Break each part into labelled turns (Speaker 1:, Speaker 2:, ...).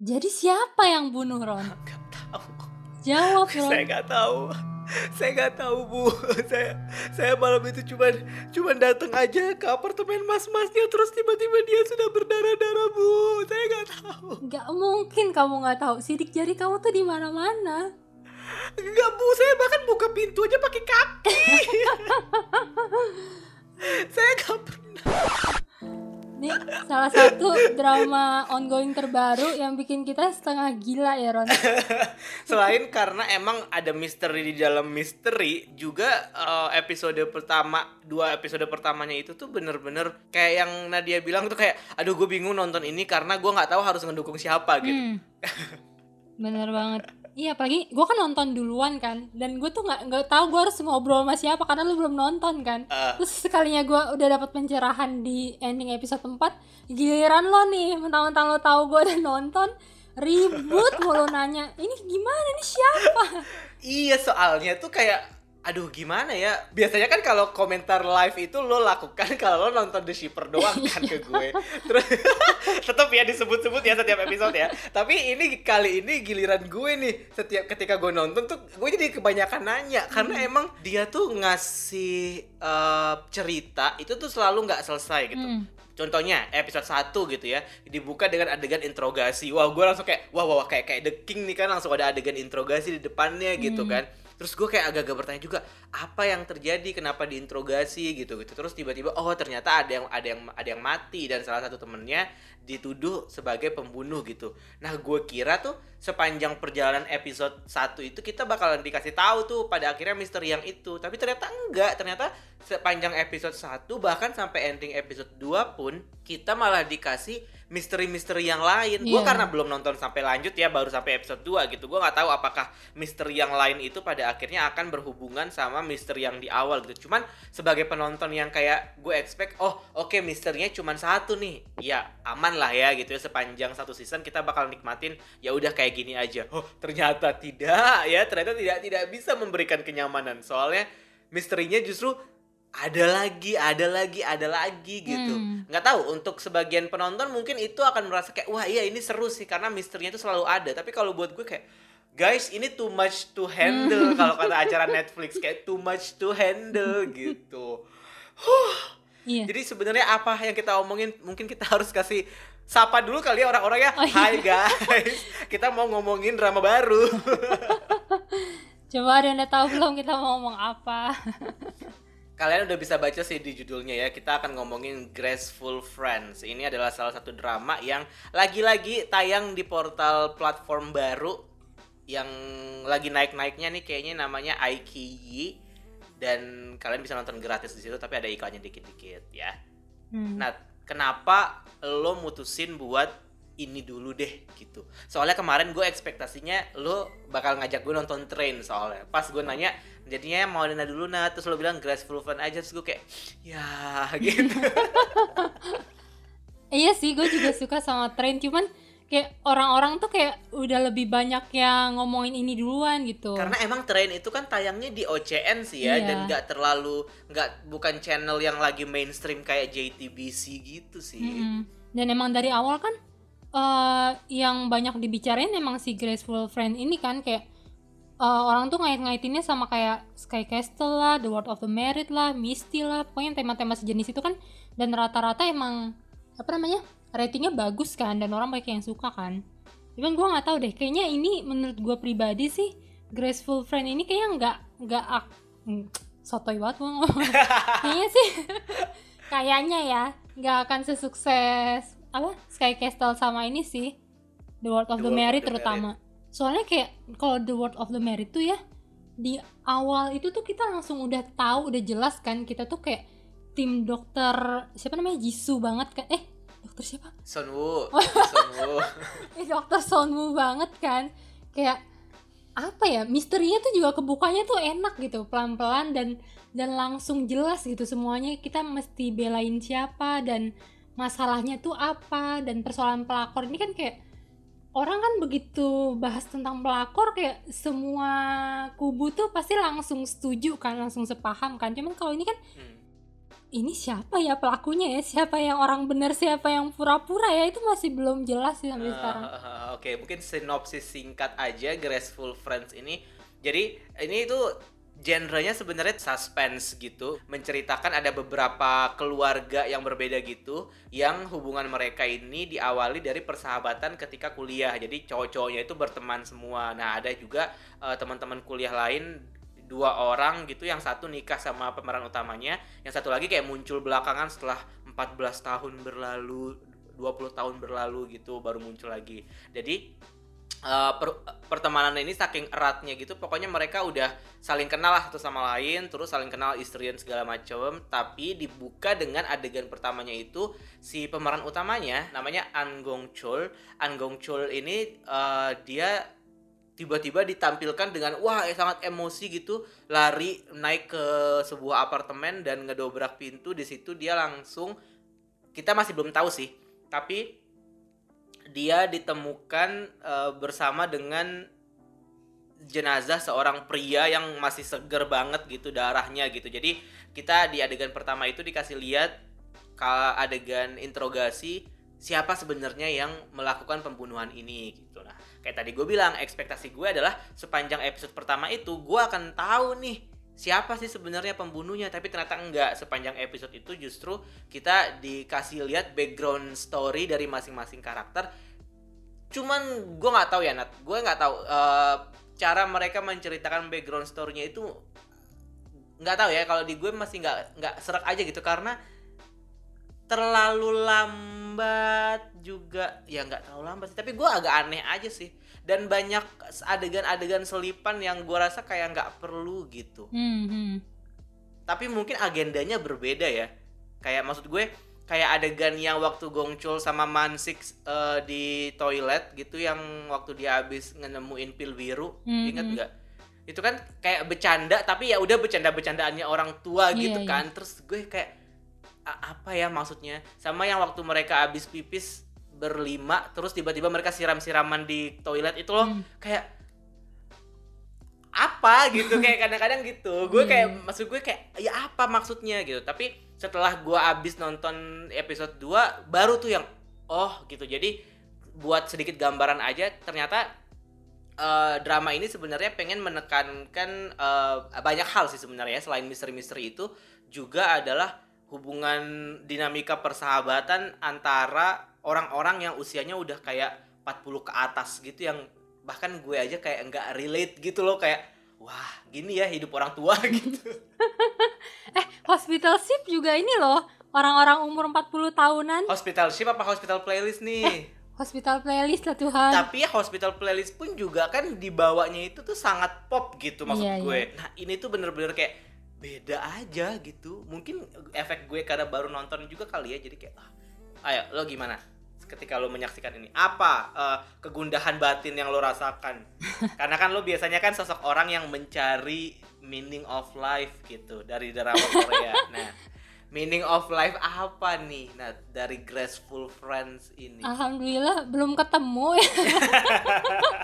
Speaker 1: Jadi siapa yang bunuh Ron?
Speaker 2: Gak tahu.
Speaker 1: Jawab Ron.
Speaker 2: Saya nggak tahu. Saya nggak tahu bu. Saya saya malam itu cuman cuman datang aja ke apartemen mas-masnya terus tiba-tiba dia sudah berdarah-darah bu. Saya nggak tahu.
Speaker 1: Gak mungkin kamu nggak tahu. Sidik jari kamu tuh di mana-mana.
Speaker 2: Enggak bu, saya bahkan buka pintu aja pakai kaki. saya nggak pernah.
Speaker 1: Nih salah satu drama ongoing terbaru yang bikin kita setengah gila ya Ron.
Speaker 2: Selain karena emang ada misteri di dalam misteri, juga eh, episode pertama, dua episode pertamanya itu tuh bener-bener kayak yang Nadia bilang tuh kayak, aduh gue bingung nonton ini karena gue nggak tahu harus ngedukung siapa gitu.
Speaker 1: Hmm. Bener banget. Iya apalagi gue kan nonton duluan kan dan gue tuh nggak nggak tahu gue harus ngobrol sama siapa karena lu belum nonton kan.
Speaker 2: Eh,
Speaker 1: Terus sekalinya gue udah dapat pencerahan di ending episode 4 Giliran lo nih mentang-mentang lo tahu gue udah nonton Ribut mulu nanya Ini gimana? Nih siapa?
Speaker 2: Iya soalnya tuh kayak, aduh gimana ya? Biasanya kan kalau komentar live itu lo lakukan kalau lo nonton The Shipper doang kan ke gue. Terus tetap ya disebut-sebut ya setiap episode ya. Tapi ini kali ini giliran gue nih setiap ketika gue nonton tuh gue jadi kebanyakan nanya karena emang dia tuh ngasih eh, cerita itu tuh selalu nggak selesai gitu.
Speaker 1: Hmm.
Speaker 2: Contohnya episode 1 gitu ya dibuka dengan adegan interogasi. Wah gue langsung kayak wah wah wah, kayak kayak The King nih kan langsung ada adegan interogasi di depannya gitu kan. Terus gue kayak agak-agak bertanya juga apa yang terjadi kenapa diinterogasi gitu gitu. Terus tiba-tiba oh ternyata ada yang ada yang ada yang mati dan salah satu temennya dituduh sebagai pembunuh gitu. Nah gue kira tuh sepanjang perjalanan episode 1 itu kita bakalan dikasih tahu tuh pada akhirnya misteri yang itu. Tapi ternyata enggak. Ternyata sepanjang episode 1 bahkan sampai ending episode 2 pun kita malah dikasih misteri-misteri yang lain. Gue
Speaker 1: Iya.
Speaker 2: karena belum nonton sampai lanjut ya baru sampai episode 2 gitu. Gue nggak tahu apakah misteri yang lain itu pada akhirnya akan berhubungan sama misteri yang di awal gitu. Cuman sebagai penonton yang kayak gue expect oh oke misterinya cuman satu nih. Ya aman lah ya gitu ya sepanjang satu season kita bakal nikmatin ya udah kayak gini aja. Oh ternyata tidak ya ternyata tidak tidak bisa memberikan kenyamanan. Soalnya misterinya justru ada lagi, ada lagi, ada lagi gitu.
Speaker 1: Hmm.
Speaker 2: Nggak tahu untuk sebagian penonton mungkin itu akan merasa kayak wah iya ini seru sih karena misterinya itu selalu ada. Tapi kalau buat gue kayak guys ini too much to handle kalau kata acara Netflix kayak too much to handle gitu.
Speaker 1: Iya
Speaker 2: Jadi sebenarnya apa yang kita omongin mungkin kita harus kasih sapa dulu kali ya orang-orang ya.
Speaker 1: Oh, iya.
Speaker 2: Hai guys, kita mau ngomongin drama baru.
Speaker 1: Coba ada yang tahu belum kita mau ngomong apa
Speaker 2: Kalian udah bisa baca sih di judulnya ya. Kita akan ngomongin Graceful Friends. Ini adalah salah satu drama yang lagi-lagi tayang di portal platform baru yang lagi naik-naiknya nih kayaknya namanya iQIYI dan kalian bisa nonton gratis di situ tapi ada iklannya dikit-dikit ya.
Speaker 1: Hmm.
Speaker 2: Nah, kenapa lo mutusin buat ini dulu deh gitu. Soalnya kemarin gue ekspektasinya lo bakal ngajak gue nonton train soalnya. Pas gue nanya jadinya mau Dina dulu nah terus lo bilang Graceful Fun aja terus gue kayak ya gitu.
Speaker 1: Iya sih gue juga suka sama tren Cuman kayak orang-orang tuh kayak udah lebih banyak yang ngomongin ini duluan gitu
Speaker 2: Karena emang train itu kan tayangnya di OCN sih ya
Speaker 1: Iya.
Speaker 2: dan nggak terlalu nggak bukan channel yang lagi mainstream kayak JTBC gitu sih.
Speaker 1: Mm-mm. Dan emang dari awal kan eh yang banyak dibicarain emang si Graceful Friend ini kan kayak eh, orang tuh ngait-ngaitinnya sama kayak Sky Castle lah, The World of the Merit lah, Misty lah, pokoknya tema-tema sejenis itu kan. Dan rata-rata emang apa namanya ratingnya bagus kan dan orang banyak yang suka kan. Cuman gue nggak tahu deh, kayaknya ini menurut gue pribadi sih Graceful Friend ini kayaknya nggak nggak ak- hmm, sotoy banget gue kayaknya sih kayaknya ya nggak akan sesukses apa Sky Castle sama ini sih The World of
Speaker 2: The
Speaker 1: the,
Speaker 2: World of
Speaker 1: Merit
Speaker 2: the
Speaker 1: terutama soalnya kayak kalau The World of the Merit tuh ya di awal itu tuh kita langsung udah tahu udah jelas kan kita tuh kayak tim dokter siapa namanya? Jisoo banget kan. Eh dokter siapa?
Speaker 2: Sonwoo, Sonwoo.
Speaker 1: eh dokter Sonwoo banget kan. Kayak apa ya misterinya tuh juga kebukanya tuh enak gitu pelan-pelan dan dan langsung jelas gitu semuanya. Kita mesti belain siapa dan masalahnya tuh apa dan persoalan pelakor ini kan kayak orang kan begitu bahas tentang pelakor kayak semua kubu tuh pasti langsung setuju kan langsung sepaham kan. Cuman kalau ini kan
Speaker 2: Hmm.
Speaker 1: ini siapa ya pelakunya ya? Siapa yang orang benar siapa yang pura-pura ya? Itu masih belum jelas sih sampai
Speaker 2: Uh,
Speaker 1: sekarang.
Speaker 2: uh, uh, Oke, mungkin sinopsis singkat aja Graceful Friends ini. Jadi ini itu genrenya sebenarnya suspense gitu, menceritakan ada beberapa keluarga yang berbeda gitu, yang hubungan mereka ini diawali dari persahabatan ketika kuliah. Jadi cowok-cowoknya itu berteman semua. Nah ada juga uh, teman-teman kuliah lain dua orang gitu, yang satu nikah sama pemeran utamanya, yang satu lagi kayak muncul belakangan setelah 14 tahun berlalu, 20 tahun berlalu gitu baru muncul lagi. Jadi uh, per- pertemanan ini saking eratnya gitu pokoknya mereka udah saling kenal lah satu sama lain terus saling kenal istri dan segala macam tapi dibuka dengan adegan pertamanya itu si pemeran utamanya namanya An Gong Chul. An Gong Chul ini uh, dia tiba-tiba ditampilkan dengan wah eh, sangat emosi gitu lari naik ke sebuah apartemen dan ngedobrak pintu di situ dia langsung kita masih belum tahu sih tapi dia ditemukan uh, bersama dengan jenazah seorang pria yang masih seger banget gitu darahnya gitu. Jadi kita di adegan pertama itu dikasih lihat kalau adegan interogasi siapa sebenarnya yang melakukan pembunuhan ini gitu nah kayak tadi gue bilang ekspektasi gue adalah sepanjang episode pertama itu gue akan tahu nih siapa sih sebenarnya pembunuhnya? Tapi ternyata enggak. Sepanjang episode itu justru kita dikasih lihat background story dari masing-masing karakter. Cuman gue nggak tahu ya Nat. Gue nggak tahu uh, cara mereka menceritakan background story-nya itu nggak tahu ya. Kalau di gue masih nggak nggak serak aja gitu. Karena terlalu lambat juga. Ya nggak terlalu lambat sih. Tapi gue agak aneh aja sih dan banyak adegan-adegan selipan yang gue rasa kayak nggak perlu gitu
Speaker 1: Hmm, hmm.
Speaker 2: tapi mungkin agendanya berbeda ya kayak maksud gue kayak adegan yang waktu Gongchul sama Mansik eh, di toilet gitu yang waktu dia habis nemuin pil biru
Speaker 1: Hmm,
Speaker 2: ingat
Speaker 1: hmm.
Speaker 2: nggak itu kan kayak bercanda tapi ya udah bercanda-bercandaannya orang tua
Speaker 1: Iya,
Speaker 2: gitu
Speaker 1: iya.
Speaker 2: kan terus gue kayak "A- apa ya maksudnya sama yang waktu mereka habis pipis berlima terus tiba-tiba mereka siram-siraman di toilet itu loh
Speaker 1: Hmm.
Speaker 2: kayak apa gitu kayak kadang-kadang gitu gue kayak
Speaker 1: Hmm.
Speaker 2: maksud gue kayak ya apa maksudnya gitu tapi setelah gue abis nonton episode 2 baru tuh yang oh gitu jadi buat sedikit gambaran aja ternyata eh, drama ini sebenarnya pengen menekankan eh, banyak hal sih sebenarnya selain misteri-misteri itu juga adalah hubungan dinamika persahabatan antara orang-orang yang usianya udah kayak 40 ke atas gitu yang bahkan gue aja kayak nggak relate gitu loh kayak wah gini ya hidup orang tua gitu
Speaker 1: Eh, hospital ship juga ini loh. Orang-orang umur 40 tahunan.
Speaker 2: hospital ship apa hospital playlist nih
Speaker 1: Hospital playlist lah Tuhan.
Speaker 2: tapi ya hospital playlist pun juga kan dibawanya itu tuh sangat pop gitu maksud
Speaker 1: Iya,
Speaker 2: gue nah ini tuh bener-bener kayak beda aja gitu mungkin efek gue karena baru nonton juga kali ya jadi kayak ah, ayo lo gimana? Ketika lo menyaksikan ini apa eh, kegundahan batin yang lo rasakan? Karena kan lo biasanya kan sosok orang yang mencari meaning of life gitu dari drama Korea. Nah meaning of life apa nih? Nah dari Graceful Friends ini.
Speaker 1: Alhamdulillah belum ketemu ya.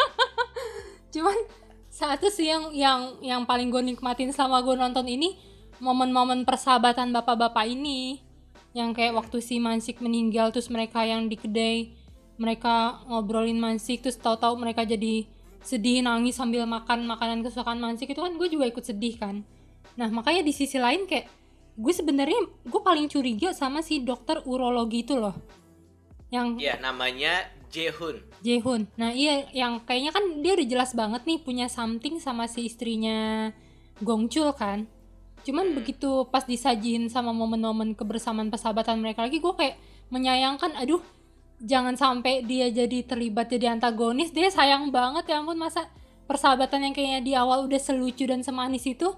Speaker 1: Cuman satu sih yang yang yang paling gue nikmatin selama gue nonton ini momen-momen persahabatan bapak-bapak ini yang kayak waktu si Mansik meninggal terus mereka yang di kedai mereka ngobrolin Mansik terus tahu-tahu mereka jadi sedih nangis sambil makan makanan kesukaan Mansik itu kan gue juga ikut sedih kan nah makanya di sisi lain kayak gue sebenarnya gue paling curiga sama si dokter urologi itu loh yang
Speaker 2: ya namanya Jehun
Speaker 1: Jehun. Nah iya yang kayaknya kan dia udah jelas banget nih punya something sama si istrinya Gongchul kan. Cuman begitu pas disajiin sama momen-momen kebersamaan persahabatan mereka lagi gue kayak menyayangkan aduh jangan sampai dia jadi terlibat jadi antagonis. Dia sayang banget ya ampun masa persahabatan yang kayaknya di awal udah selucu dan semanis itu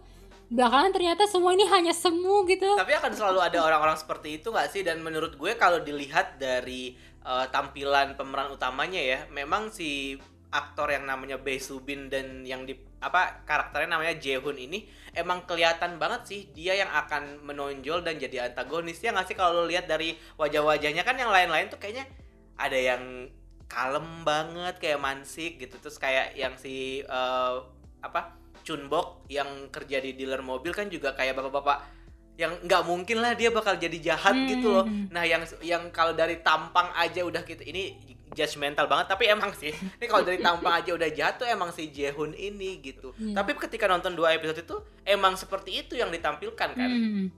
Speaker 1: belakangan ternyata semua ini hanya semu gitu.
Speaker 2: Tapi akan selalu ada orang-orang seperti itu nggak sih? Dan menurut gue kalau dilihat dari eh, tampilan pemeran utamanya ya memang si aktor yang namanya Bae Subin dan yang di apa karakternya namanya Jehun ini emang kelihatan banget sih dia yang akan menonjol dan jadi antagonis. Ya nggak sih kalau lo lihat dari wajah-wajahnya? Kan yang lain-lain tuh kayaknya ada yang kalem banget kayak Mansik gitu. Terus kayak yang si eh, apa Chunbok yang kerja di dealer mobil kan juga kayak bapak-bapak yang nggak mungkin lah dia bakal jadi jahat gitu loh.
Speaker 1: Hmm.
Speaker 2: nah yang yang kalau dari tampang aja udah gitu ini judgmental banget tapi emang sih ini kalau dari tampang aja udah jahat tuh emang si Jehun ini gitu
Speaker 1: Iya.
Speaker 2: tapi ketika nonton dua episode itu emang seperti itu yang ditampilkan kan
Speaker 1: Hmm.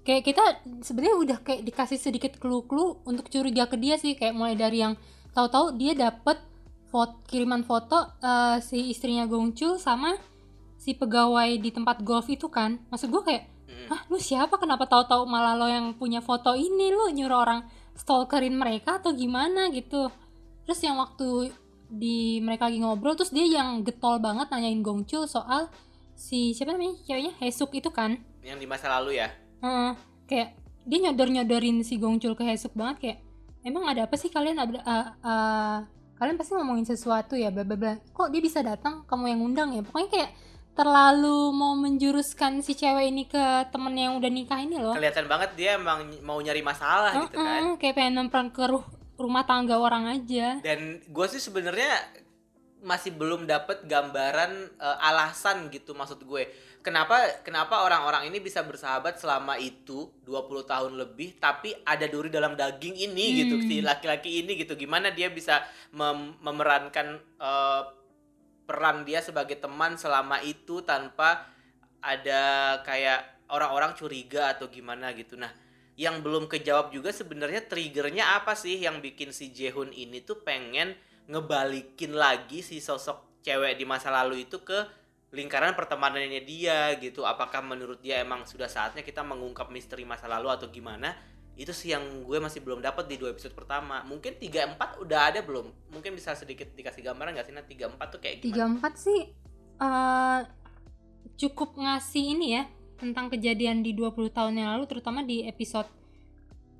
Speaker 1: Kayak kita sebenarnya udah kayak dikasih sedikit clue-clue untuk curiga ke dia sih kayak mulai dari yang tahu-tahu dia dapet foto kiriman foto eh, si istrinya Gongchul sama si pegawai di tempat golf itu kan. Maksud gue kayak. "Hah, lu siapa kenapa tahu-tahu malah lo yang punya foto ini lu nyuruh orang stalkerin mereka atau gimana gitu." Terus yang waktu di mereka lagi ngobrol terus dia yang getol banget nanyain Gongchul soal si siapa namanya ceweknya? Hesuk itu kan?
Speaker 2: Yang di masa lalu ya?
Speaker 1: Heeh, kayak dia nyodor-nyodorin si Gongchul ke Hesuk banget kayak emang ada apa sih kalian ada eh, eh, kalian pasti ngomongin sesuatu ya bla bla bla. Kok dia bisa datang? Kamu yang undang ya. Pokoknya kayak terlalu mau menjuruskan si cewek ini ke temen yang udah nikah ini loh.
Speaker 2: Kelihatan banget dia emang mau nyari masalah gitu kan.
Speaker 1: kayak pengen nempel ke ru- rumah tangga orang aja.
Speaker 2: Dan gue sih sebenarnya masih belum dapet gambaran eh, alasan gitu maksud gue. Kenapa kenapa orang-orang ini bisa bersahabat selama itu 20 tahun lebih tapi ada duri dalam daging ini gitu
Speaker 1: Hmm.
Speaker 2: si laki-laki ini gitu. Gimana dia bisa mem- memerankan eh, peran dia sebagai teman selama itu tanpa ada kayak orang-orang curiga atau gimana gitu. Nah yang belum kejawab juga sebenarnya triggernya apa sih yang bikin si Jehun ini tuh pengen ngebalikin lagi si sosok cewek di masa lalu itu ke lingkaran pertemanannya dia gitu? Apakah menurut dia emang sudah saatnya kita mengungkap misteri masa lalu atau gimana itu sih yang gue masih belum dapat di dua episode pertama. Mungkin 3 4 udah ada belum? Mungkin bisa sedikit dikasih gambaran nggak sih nah 3 4 tuh kayak
Speaker 1: tiga empat sih eh, cukup ngasih ini ya tentang kejadian di 20 tahun yang lalu terutama di episode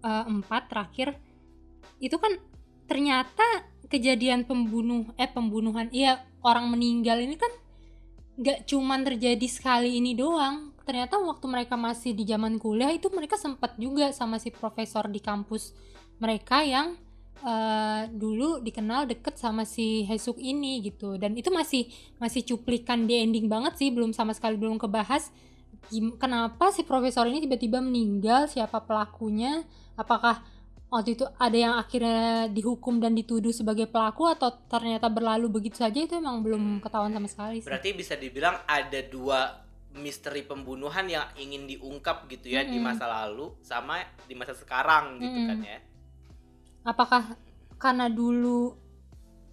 Speaker 1: eh, 4 terakhir. Itu kan ternyata kejadian pembunuh eh pembunuhan iya orang meninggal ini kan nggak cuman terjadi sekali ini doang ternyata waktu mereka masih di zaman kuliah itu mereka sempat juga sama si profesor di kampus mereka yang eh, dulu dikenal deket sama si Hesuk ini gitu. Dan itu masih masih cuplikan di ending banget sih belum sama sekali belum kebahas. Kenapa si profesor ini tiba-tiba meninggal? Siapa pelakunya? Apakah waktu itu ada yang akhirnya dihukum dan dituduh sebagai pelaku atau ternyata berlalu begitu saja? Itu emang belum ketahuan sama sekali sih.
Speaker 2: berarti bisa dibilang ada dua misteri pembunuhan yang ingin diungkap gitu ya di
Speaker 1: Mm-mm.
Speaker 2: masa lalu sama di masa sekarang gitu
Speaker 1: Mm-mm.
Speaker 2: kan ya
Speaker 1: apakah karena dulu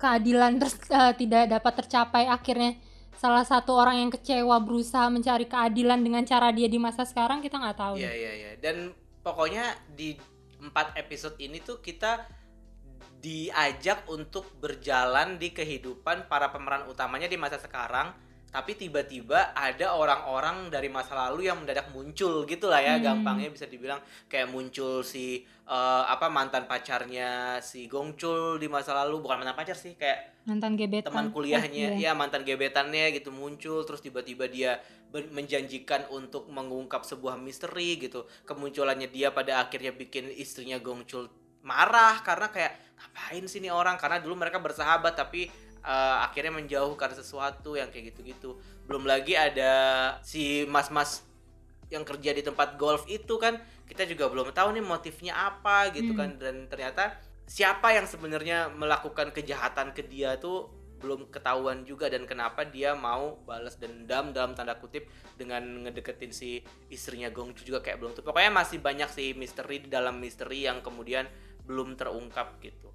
Speaker 1: keadilan terus eh, tidak dapat tercapai akhirnya salah satu orang yang kecewa berusaha mencari keadilan dengan cara dia di masa sekarang kita nggak tahu
Speaker 2: Iya iya iya. Dan pokoknya di empat episode ini tuh kita diajak untuk berjalan di kehidupan para pemeran utamanya di masa sekarang. Tapi tiba-tiba ada orang-orang dari masa lalu yang mendadak muncul gitu lah ya,
Speaker 1: Hmm.
Speaker 2: gampangnya bisa dibilang. Kayak muncul si eh, apa mantan pacarnya si Gongchul di masa lalu, bukan mantan pacar sih, kayak
Speaker 1: mantan gebetan.
Speaker 2: teman kuliahnya.
Speaker 1: Eh, iya.
Speaker 2: ya mantan gebetannya gitu muncul. Terus tiba-tiba dia menjanjikan untuk mengungkap sebuah misteri gitu. Kemunculannya dia pada akhirnya bikin istrinya Gongchul marah karena kayak ngapain sih nih orang? Karena dulu mereka bersahabat tapi eh, akhirnya menjauh karena sesuatu yang kayak gitu-gitu. Belum lagi ada si mas-mas yang kerja di tempat golf itu kan kita juga belum tahu nih motifnya apa gitu
Speaker 1: Hmm.
Speaker 2: kan. Dan ternyata siapa yang sebenarnya melakukan kejahatan ke dia tuh belum ketahuan juga dan kenapa dia mau balas dendam dalam tanda kutip dengan ngedeketin si istrinya Gongchu juga kayak belum tuh pokoknya masih banyak sih misteri di dalam misteri yang kemudian belum terungkap gitu.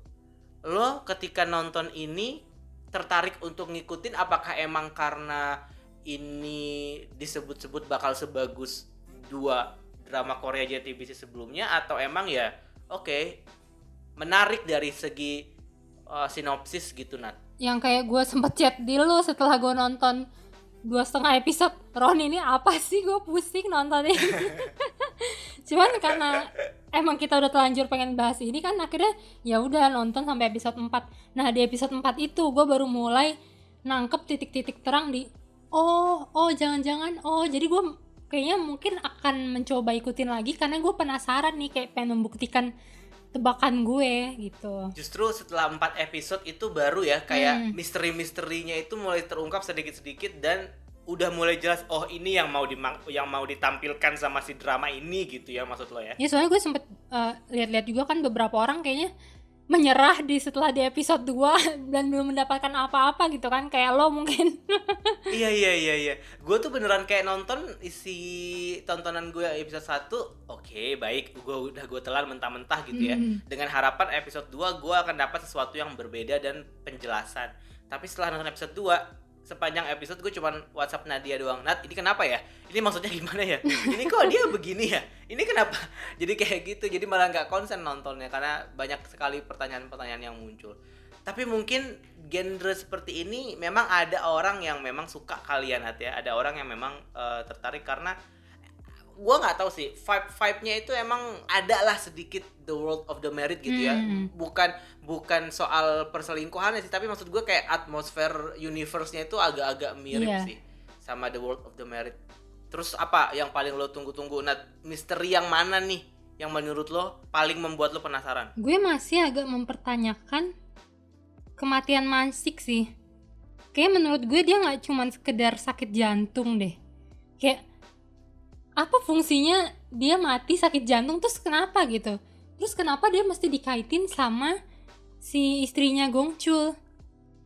Speaker 2: Lo ketika nonton ini tertarik untuk ngikutin apakah emang karena ini disebut-sebut bakal sebagus dua drama Korea JTBC sebelumnya atau emang ya oke menarik dari segi uh, sinopsis gitu Nat?
Speaker 1: Yang kayak gue sempet chat di lu setelah gue nonton dua setengah episode Ron ini apa sih? Gue pusing nonton ini cuman karena emang kita udah telanjur pengen bahas ini kan akhirnya ya udah nonton sampai episode 4 nah di episode 4 itu gue baru mulai nangkep titik-titik terang di oh oh jangan-jangan oh. Jadi gue kayaknya mungkin akan mencoba ikutin lagi karena gue penasaran nih kayak pengen membuktikan tebakan gue gitu.
Speaker 2: Justru setelah empat episode itu baru ya kayak
Speaker 1: Hmm.
Speaker 2: misteri-misterinya itu mulai terungkap sedikit-sedikit dan udah mulai jelas oh ini yang mau dimang yang mau ditampilkan sama si drama ini gitu ya maksud lo ya
Speaker 1: Ya soalnya gue sempet eh, lihat-lihat juga kan beberapa orang kayaknya menyerah di setelah di episode 2 dan belum mendapatkan apa-apa gitu kan kayak lo mungkin.
Speaker 2: iya iya iya iya gue tuh beneran kayak nonton isi tontonan gue episode 1 oke baik gue udah gue telan mentah-mentah gitu ya
Speaker 1: Hmm.
Speaker 2: dengan harapan episode 2 gue akan dapat sesuatu yang berbeda dan penjelasan tapi setelah nonton episode 2 sepanjang episode gue cuman WhatsApp Nadia doang. Nat ini kenapa ya? Ini maksudnya gimana ya? Ini kok dia begini ya? Ini kenapa? Jadi kayak gitu. Jadi malah nggak konsen nontonnya karena banyak sekali pertanyaan-pertanyaan yang muncul. Tapi mungkin genre seperti ini memang ada orang yang memang suka kalian Nat ya. Ada orang yang memang eh, tertarik karena gua nggak tahu sih vibe vibe nya itu emang ada lah sedikit the world of the married gitu ya
Speaker 1: Hmm.
Speaker 2: bukan bukan soal perselingkuhan sih tapi maksud gue kayak atmosfer universe-nya itu agak-agak mirip
Speaker 1: Iya.
Speaker 2: sih sama the world of the married terus apa yang paling lo tunggu-tunggu Nat misteri yang mana nih yang menurut lo paling membuat lo penasaran
Speaker 1: gue masih agak mempertanyakan kematian Mansik sih. Kayak menurut gue dia nggak cuman sekedar sakit jantung deh. Kayak apa fungsinya dia mati sakit jantung terus kenapa gitu? Terus kenapa dia mesti dikaitin sama si istrinya Gongchul?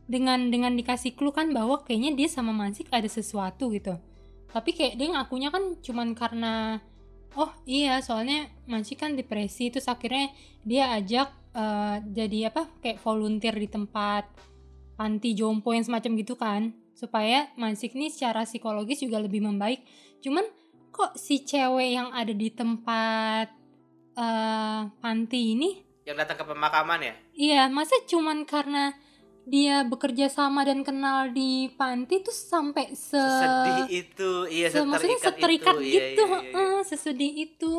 Speaker 1: Dengan dengan dikasih clue kan bahwa kayaknya dia sama Mansik ada sesuatu gitu. Tapi kayak dia ngakunya kan cuman karena oh iya soalnya Mansik kan depresi terus akhirnya dia ajak eh, jadi apa kayak volunteer di tempat panti jompo yang semacam gitu kan supaya Mansik nih secara psikologis juga lebih membaik cuman kok si cewek yang ada di tempat eh, panti ini?
Speaker 2: Yang datang ke pemakaman ya?
Speaker 1: Iya masa cuman karena dia bekerja sama dan kenal di panti tuh sampai se
Speaker 2: sedih itu. Iya
Speaker 1: Se- maksudnya seterikat
Speaker 2: itu. Iya,
Speaker 1: gitu,
Speaker 2: iya, iya, iya.
Speaker 1: heeh, sesedih itu.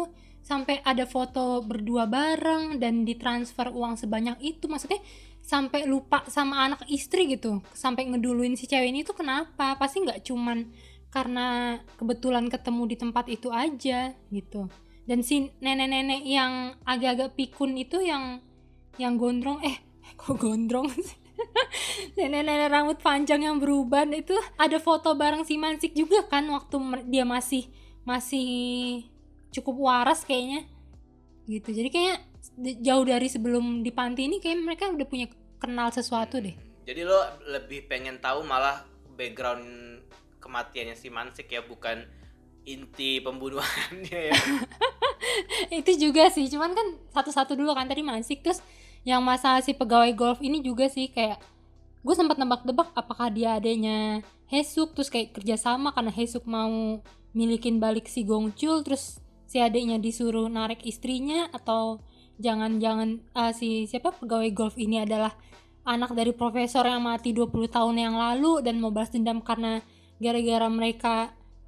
Speaker 1: Sampai ada foto berdua bareng dan ditransfer uang sebanyak itu. Maksudnya sampai lupa sama anak istri gitu. Sampai ngeduluin si cewek ini tuh kenapa? Pasti nggak cuman karena kebetulan ketemu di tempat itu aja gitu. Dan si nenek-nenek yang agak-agak pikun itu yang yang gondrong eh kok gondrong nenek-nenek rambut panjang yang beruban itu ada foto bareng si Mansik juga kan waktu dia masih masih cukup waras kayaknya gitu. Jadi kayaknya jauh dari sebelum di panti ini kayak mereka udah punya kenal sesuatu deh.
Speaker 2: Jadi lo lebih pengen tahu malah background kematiannya si Mansik ya bukan inti pembunuhannya ya.
Speaker 1: itu juga sih cuman kan satu-satu dulu kan tadi Mansik terus yang masalah si pegawai golf ini juga sih kayak gue sempat nebak-nebak apakah dia adanya Hesuk terus kayak kerjasama karena Hesuk mau milikin balik si Gongchul terus si adiknya disuruh narik istrinya atau jangan-jangan ah, si siapa pegawai golf ini adalah anak dari profesor yang mati 20 tahun yang lalu dan mau balas dendam karena gara-gara mereka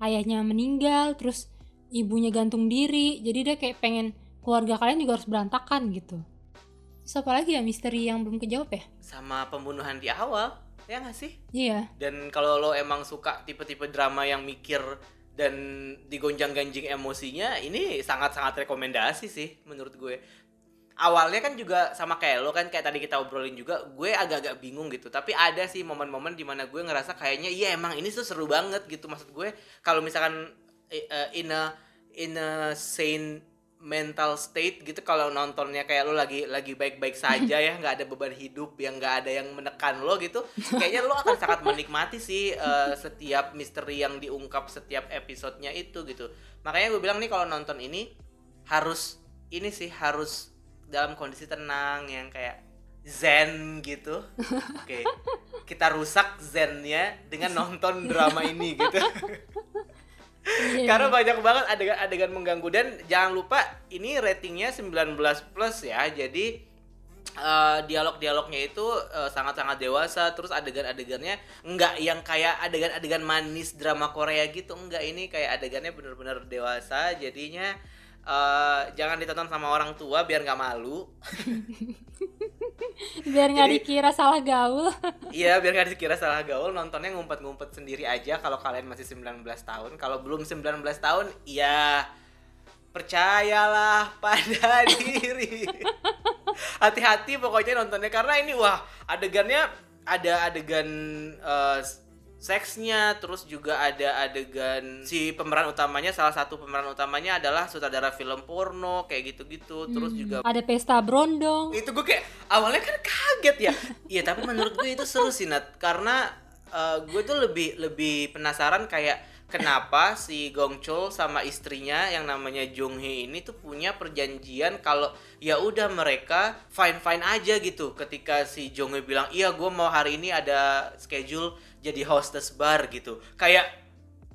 Speaker 1: ayahnya meninggal terus ibunya gantung diri jadi dia kayak pengen keluarga kalian juga harus berantakan gitu terus apa lagi ya misteri yang belum kejawab ya
Speaker 2: Sama pembunuhan di awal, ya nggak sih?
Speaker 1: iya
Speaker 2: Dan kalau lo emang suka tipe-tipe drama yang mikir dan digonjang-ganjing emosinya, ini sangat-sangat rekomendasi sih menurut gue. Awalnya kan juga sama kayak lo kan kayak tadi kita obrolin juga, gue agak-agak bingung gitu. Tapi ada sih momen-momen di mana gue ngerasa kayaknya iya emang ini tuh seru banget gitu maksud gue. Kalau misalkan eh, in a in a sane mental state gitu kalau nontonnya kayak lo lagi lagi baik-baik saja ya nggak ada beban hidup yang nggak ada yang menekan lo gitu kayaknya lo akan sangat menikmati sih eh, setiap misteri yang diungkap setiap episodenya itu gitu makanya gue bilang nih kalau nonton ini harus ini sih harus dalam kondisi tenang yang kayak zen gitu. Oke kita rusak zennya dengan nonton drama ini gitu.
Speaker 1: Iya.
Speaker 2: karena banyak banget adegan-adegan mengganggu. Dan jangan lupa ini ratingnya 19 plus ya. Jadi eh, dialog-dialognya itu eh, sangat-sangat dewasa. Terus adegan-adegannya enggak yang kayak adegan-adegan manis drama Korea gitu. Enggak ini kayak adegannya bener-bener dewasa. Jadinya eh, jangan ditonton sama orang tua biar nggak malu.
Speaker 1: Biar nggak dikira salah gaul.
Speaker 2: Iya biar gak dikira salah gaul nontonnya ngumpet-ngumpet sendiri aja kalau kalian masih 19 tahun. Kalau belum 19 tahun ya percayalah pada diri. Hati-hati pokoknya nontonnya karena ini wah adegannya ada adegan eh, seksnya terus juga ada adegan si pemeran utamanya salah satu pemeran utamanya adalah sutradara film porno kayak gitu-gitu. Terus
Speaker 1: Hmm.
Speaker 2: juga
Speaker 1: ada pesta brondong
Speaker 2: itu gue kayak awalnya kan kaget ya. Iya tapi menurut gue itu seru sih Nat. Karena eh, gue tuh lebih lebih penasaran kayak kenapa si Gong Chul sama istrinya yang namanya Jung Hee ini tuh punya perjanjian kalau ya udah mereka fine fine aja gitu. Ketika si Jung Hee bilang iya gue mau hari ini ada schedule jadi hostess bar gitu. Kayak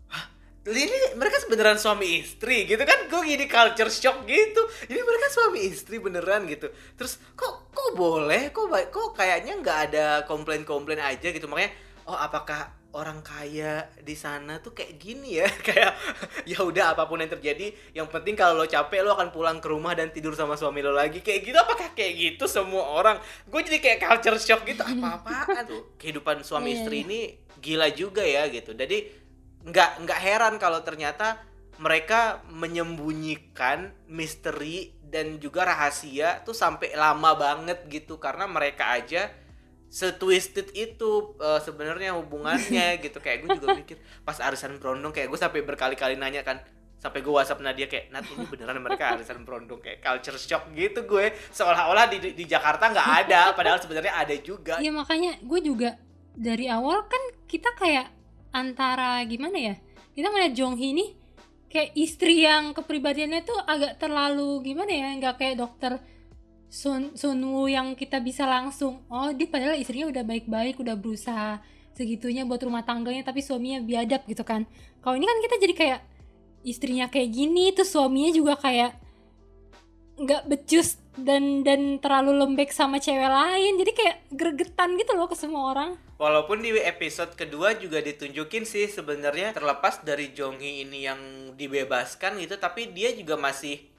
Speaker 2: "Hah, ini mereka beneran suami istri gitu kan? Gue gini culture shock gitu. Ini mereka suami istri beneran gitu. Terus kok kok boleh? Kok kok kayaknya nggak ada komplain komplain aja gitu? Makanya oh apakah orang kaya di sana tuh kayak gini ya. Kayak ya udah apa pun yang terjadi yang penting kalau lo capek lo akan pulang ke rumah dan tidur sama suami lo lagi. Kayak gitu apakah kayak gitu semua orang? Gue jadi kayak culture shock gitu apa apaan tuh? Kehidupan suami
Speaker 1: Iya,
Speaker 2: istri
Speaker 1: iya.
Speaker 2: ini gila juga ya gitu. Jadi nggak nggak heran kalau ternyata mereka menyembunyikan misteri dan juga rahasia tuh sampai lama banget gitu. Karena mereka aja setwisted itu eh, sebenarnya hubungannya gitu. Kayak gue juga mikir pas arisan berondong kayak gue sampai berkali-kali nanya kan sampai gue whatsapp Nadia kayak Nat ini beneran mereka arisan berondong kayak culture shock gitu gue. Seolah-olah di, di Jakarta nggak ada padahal sebenarnya ada juga.
Speaker 1: Iya makanya gue juga dari awal kan kita kayak antara gimana ya kita ngeliat Jong Hee ini kayak istri yang kepribadiannya tuh agak terlalu gimana ya nggak kayak dokter Sun Sun Woo yang kita bisa langsung oh dia padahal istrinya udah baik-baik udah berusaha segitunya buat rumah tangganya tapi suaminya biadab gitu kan. Kalau ini kan kita jadi kayak istrinya kayak gini terus suaminya juga kayak nggak becus dan dan terlalu lembek sama cewek lain. Jadi kayak gregetan gitu loh ke semua orang.
Speaker 2: Walaupun di episode kedua juga ditunjukin sih sebenarnya terlepas dari Jonghi ini yang dibebaskan gitu, tapi dia juga masih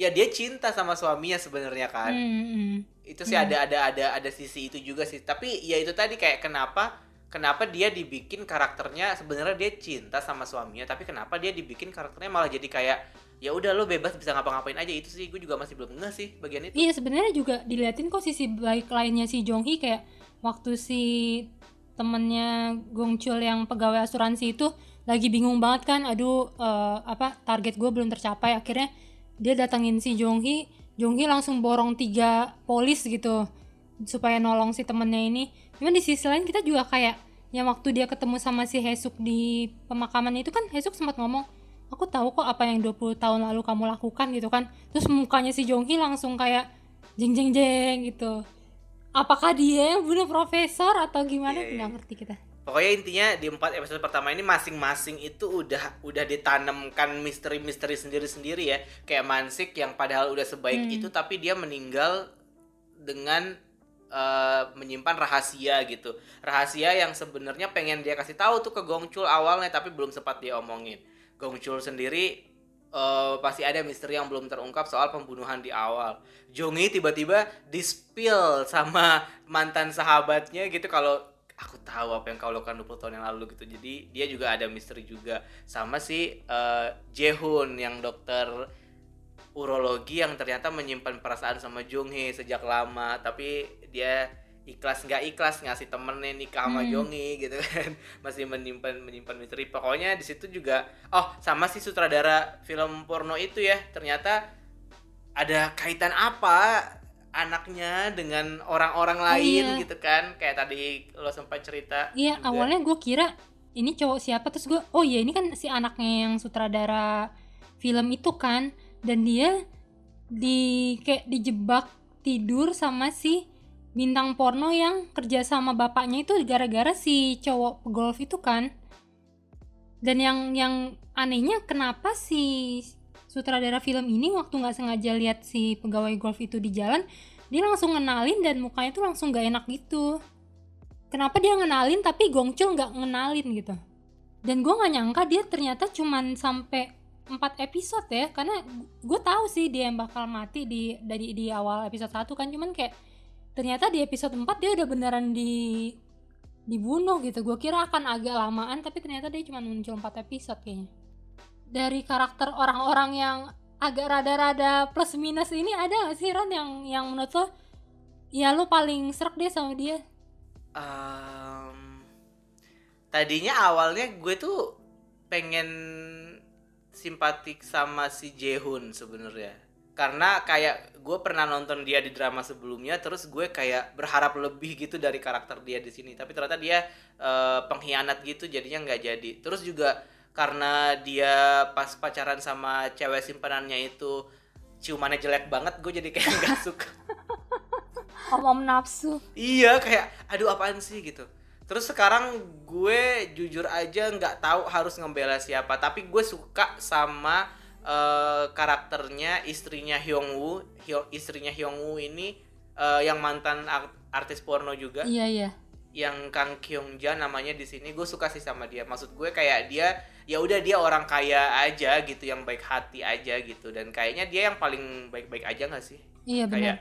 Speaker 2: ya dia cinta sama suaminya sebenarnya kan.
Speaker 1: Hmm, hmm.
Speaker 2: Itu sih
Speaker 1: Hmm.
Speaker 2: ada ada ada ada sisi itu juga sih. Tapi ya itu tadi kayak kenapa kenapa dia dibikin karakternya sebenarnya dia cinta sama suaminya, tapi kenapa dia dibikin karakternya malah jadi kayak ya udah lo bebas bisa ngapa-ngapain aja itu sih gue juga masih belum ngeh sih bagian itu.
Speaker 1: Iya sebenarnya juga diliatin kok sisi baik lainnya si Jong Hee kayak waktu si temennya Gong Chul yang pegawai asuransi itu lagi bingung banget kan aduh eh, apa target gue belum tercapai akhirnya dia datangin si Jong Hee Jong Hee langsung borong tiga polis gitu supaya nolong si temennya ini. Cuman di sisi lain kita juga kayak yang waktu dia ketemu sama si Hesuk di pemakaman itu kan Hesuk sempat ngomong aku tahu kok apa yang 20 tahun lalu kamu lakukan gitu kan. Terus mukanya si Jong Hee langsung kayak jeng jeng jeng gitu. Apakah dia yang bunuh profesor atau gimana?
Speaker 2: Iya.
Speaker 1: nggak ngerti kita
Speaker 2: Pokoknya intinya di empat episode pertama ini masing-masing itu udah udah ditanamkan misteri-misteri sendiri-sendiri ya. Kayak Mansik yang padahal udah sebaik
Speaker 1: Hmm.
Speaker 2: itu tapi dia meninggal dengan eh, menyimpan rahasia gitu. Rahasia yang sebenarnya pengen dia kasih tahu tuh ke Gongchul awalnya tapi belum sempat dia omongin. Gongchul sendiri eh, pasti ada misteri yang belum terungkap soal pembunuhan di awal. Jongi tiba-tiba di-spill sama mantan sahabatnya gitu kalau aku tahu apa yang kau lakukan 20 tahun yang lalu gitu. Jadi dia juga ada misteri juga sama si eh, Jehun yang dokter urologi yang ternyata menyimpan perasaan sama Jonghi sejak lama tapi dia ikhlas nggak ikhlas ngasih temennya nikah sama
Speaker 1: Hmm.
Speaker 2: Jonghi gitu kan masih menyimpan menyimpan misteri pokoknya di situ juga oh sama si sutradara film porno itu ya ternyata ada kaitan apa anaknya dengan orang-orang
Speaker 1: Oh,
Speaker 2: lain
Speaker 1: iya.
Speaker 2: gitu kan kayak tadi lo sempat cerita
Speaker 1: iya
Speaker 2: juga.
Speaker 1: awalnya gue kira ini cowok siapa terus gue oh iya ini kan si anaknya yang sutradara film itu kan dan dia di kayak dijebak tidur sama si bintang porno yang kerja sama bapaknya itu gara-gara si cowok golf itu kan dan yang yang anehnya kenapa si sutradara film ini waktu nggak sengaja lihat si pegawai golf itu di jalan dia langsung ngenalin dan mukanya tuh langsung gak enak gitu. Kenapa dia ngenalin tapi Gongchul nggak ngenalin gitu? Dan gue nggak nyangka dia ternyata cuman sampai 4 episode ya karena gue tahu sih dia yang bakal mati di dari di awal episode 1 kan cuman kayak ternyata di episode 4 dia udah beneran di dibunuh gitu. Gue kira akan agak lamaan tapi ternyata dia cuma muncul 4 episode kayaknya dari karakter orang-orang yang agak rada-rada plus minus ini ada gak sih Ron yang yang menurut lo ya lo paling serak deh sama dia?
Speaker 2: Em, tadinya awalnya gue tuh pengen simpatik sama si Jehun sebenarnya. Karena kayak gue pernah nonton dia di drama sebelumnya terus gue kayak berharap lebih gitu dari karakter dia di sini. Tapi ternyata dia uh, pengkhianat gitu jadinya nggak jadi. Terus juga karena dia pas pacaran sama cewek simpanannya itu ciumannya jelek banget gue jadi kayak nggak suka.
Speaker 1: Om om nafsu.
Speaker 2: Iya kayak aduh apaan sih? gitu. Terus sekarang gue jujur aja nggak tahu harus ngebela siapa tapi gue suka sama uh, karakternya istrinya Hyung Woo. Hyo, istrinya Hyung Woo ini uh, yang mantan artis porno juga.
Speaker 1: Iya iya
Speaker 2: yang Kang Kyung Ja namanya di sini gue suka sih sama dia. Maksud gue kayak dia ya udah dia orang kaya aja gitu yang baik hati aja gitu. Dan kayaknya dia yang paling baik-baik aja nggak sih?
Speaker 1: Iya benar. kayak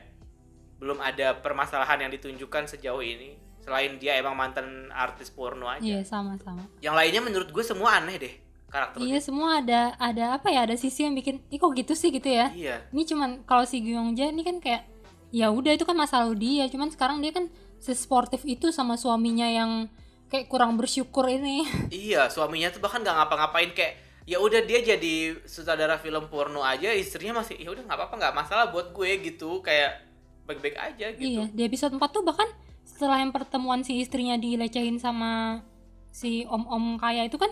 Speaker 2: belum ada permasalahan yang ditunjukkan sejauh ini selain dia emang mantan artis porno aja.
Speaker 1: Iya sama sama
Speaker 2: yang lainnya menurut gue semua aneh deh karakter
Speaker 1: iya semua ada ada apa ya ada sisi yang bikin ih kok gitu sih? gitu ya.
Speaker 2: Iya.
Speaker 1: Ini cuman kalau si Gyung Ja ini kan kayak ya udah itu kan masalah dia. Cuman sekarang dia kan sesportif itu sama suaminya yang kayak kurang bersyukur ini.
Speaker 2: Iya suaminya tuh bahkan nggak ngapa-ngapain kayak ya udah dia jadi sutradara film porno aja istrinya masih ya udah nggak apa-apa nggak masalah buat gue gitu. Kayak baik-baik aja gitu.
Speaker 1: Iya di episode 4 tuh bahkan setelah yang pertemuan si istrinya dilecehin sama si om-om kaya itu kan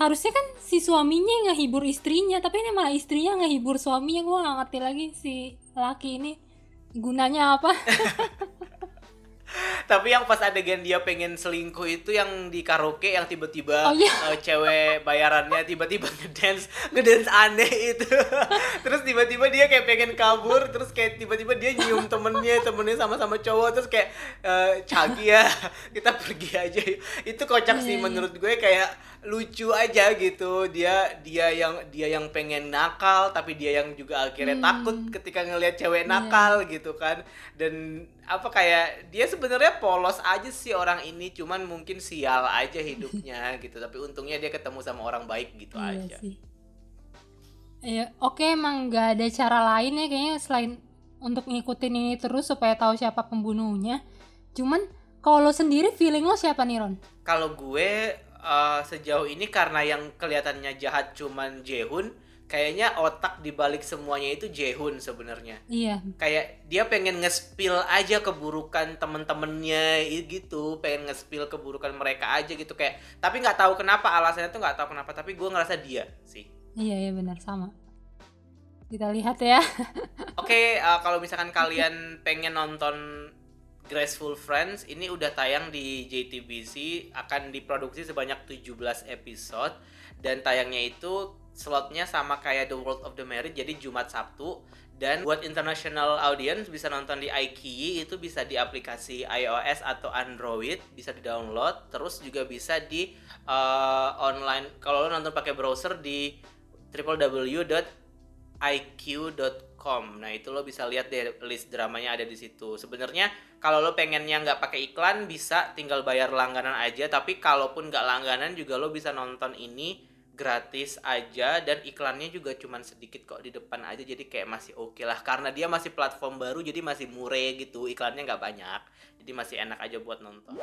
Speaker 1: harusnya kan si suaminya yang ngehibur istrinya tapi ini malah istrinya ngehibur suaminya. Gue gak ngerti lagi si laki ini gunanya apa
Speaker 2: tapi yang pas adegan dia pengen selingkuh itu yang di karaoke yang tiba-tiba
Speaker 1: oh, iya.
Speaker 2: uh, cewek bayarannya tiba-tiba ngedance ngedance aneh itu terus tiba-tiba dia kayak pengen kabur terus kayak tiba-tiba dia nyium temennya temennya sama-sama cowok terus kayak uh, cagi ya kita pergi aja itu kocak sih iya, iya. menurut gue kayak lucu aja gitu dia dia yang dia yang pengen nakal tapi dia yang juga akhirnya hmm. takut ketika ngelihat cewek nakal yeah. gitu kan dan apa kayak dia sebenarnya polos aja sih orang ini cuman mungkin sial aja hidupnya gitu tapi untungnya dia ketemu sama orang baik gitu iya aja sih.
Speaker 1: Iya, oke emang nggak ada cara lain ya kayaknya selain untuk ngikutin ini terus supaya tahu siapa pembunuhnya. Cuman kalau lo sendiri feeling lo siapa nih Ron?
Speaker 2: Kalau gue uh, sejauh ini karena yang kelihatannya jahat cuman Jehun kayaknya otak dibalik semuanya itu Jehun sebenarnya.
Speaker 1: Iya.
Speaker 2: Kayak dia pengen ngespil aja keburukan temen-temennya gitu, pengen ngespil keburukan mereka aja gitu kayak. Tapi nggak tahu kenapa alasannya tuh nggak tahu kenapa. Tapi gue ngerasa dia sih.
Speaker 1: Iya iya benar sama. Kita lihat ya.
Speaker 2: Oke, okay, uh, kalau misalkan kalian pengen nonton Graceful Friends ini udah tayang di JTBC akan diproduksi sebanyak 17 episode dan tayangnya itu slotnya sama kayak The World of the Married jadi Jumat Sabtu dan buat international audience bisa nonton di iQIYI itu bisa di aplikasi iOS atau Android bisa di download terus juga bisa di uh, online kalau lo nonton pakai browser di www.iq.com com. Nah itu lo bisa lihat deh list dramanya ada di situ. Sebenarnya kalau lo pengennya nggak pakai iklan bisa tinggal bayar langganan aja. Tapi kalaupun nggak langganan juga lo bisa nonton ini gratis aja dan iklannya juga cuman sedikit kok di depan aja jadi kayak masih oke okay lah karena dia masih platform baru jadi masih murah gitu iklannya nggak banyak jadi masih enak aja buat nonton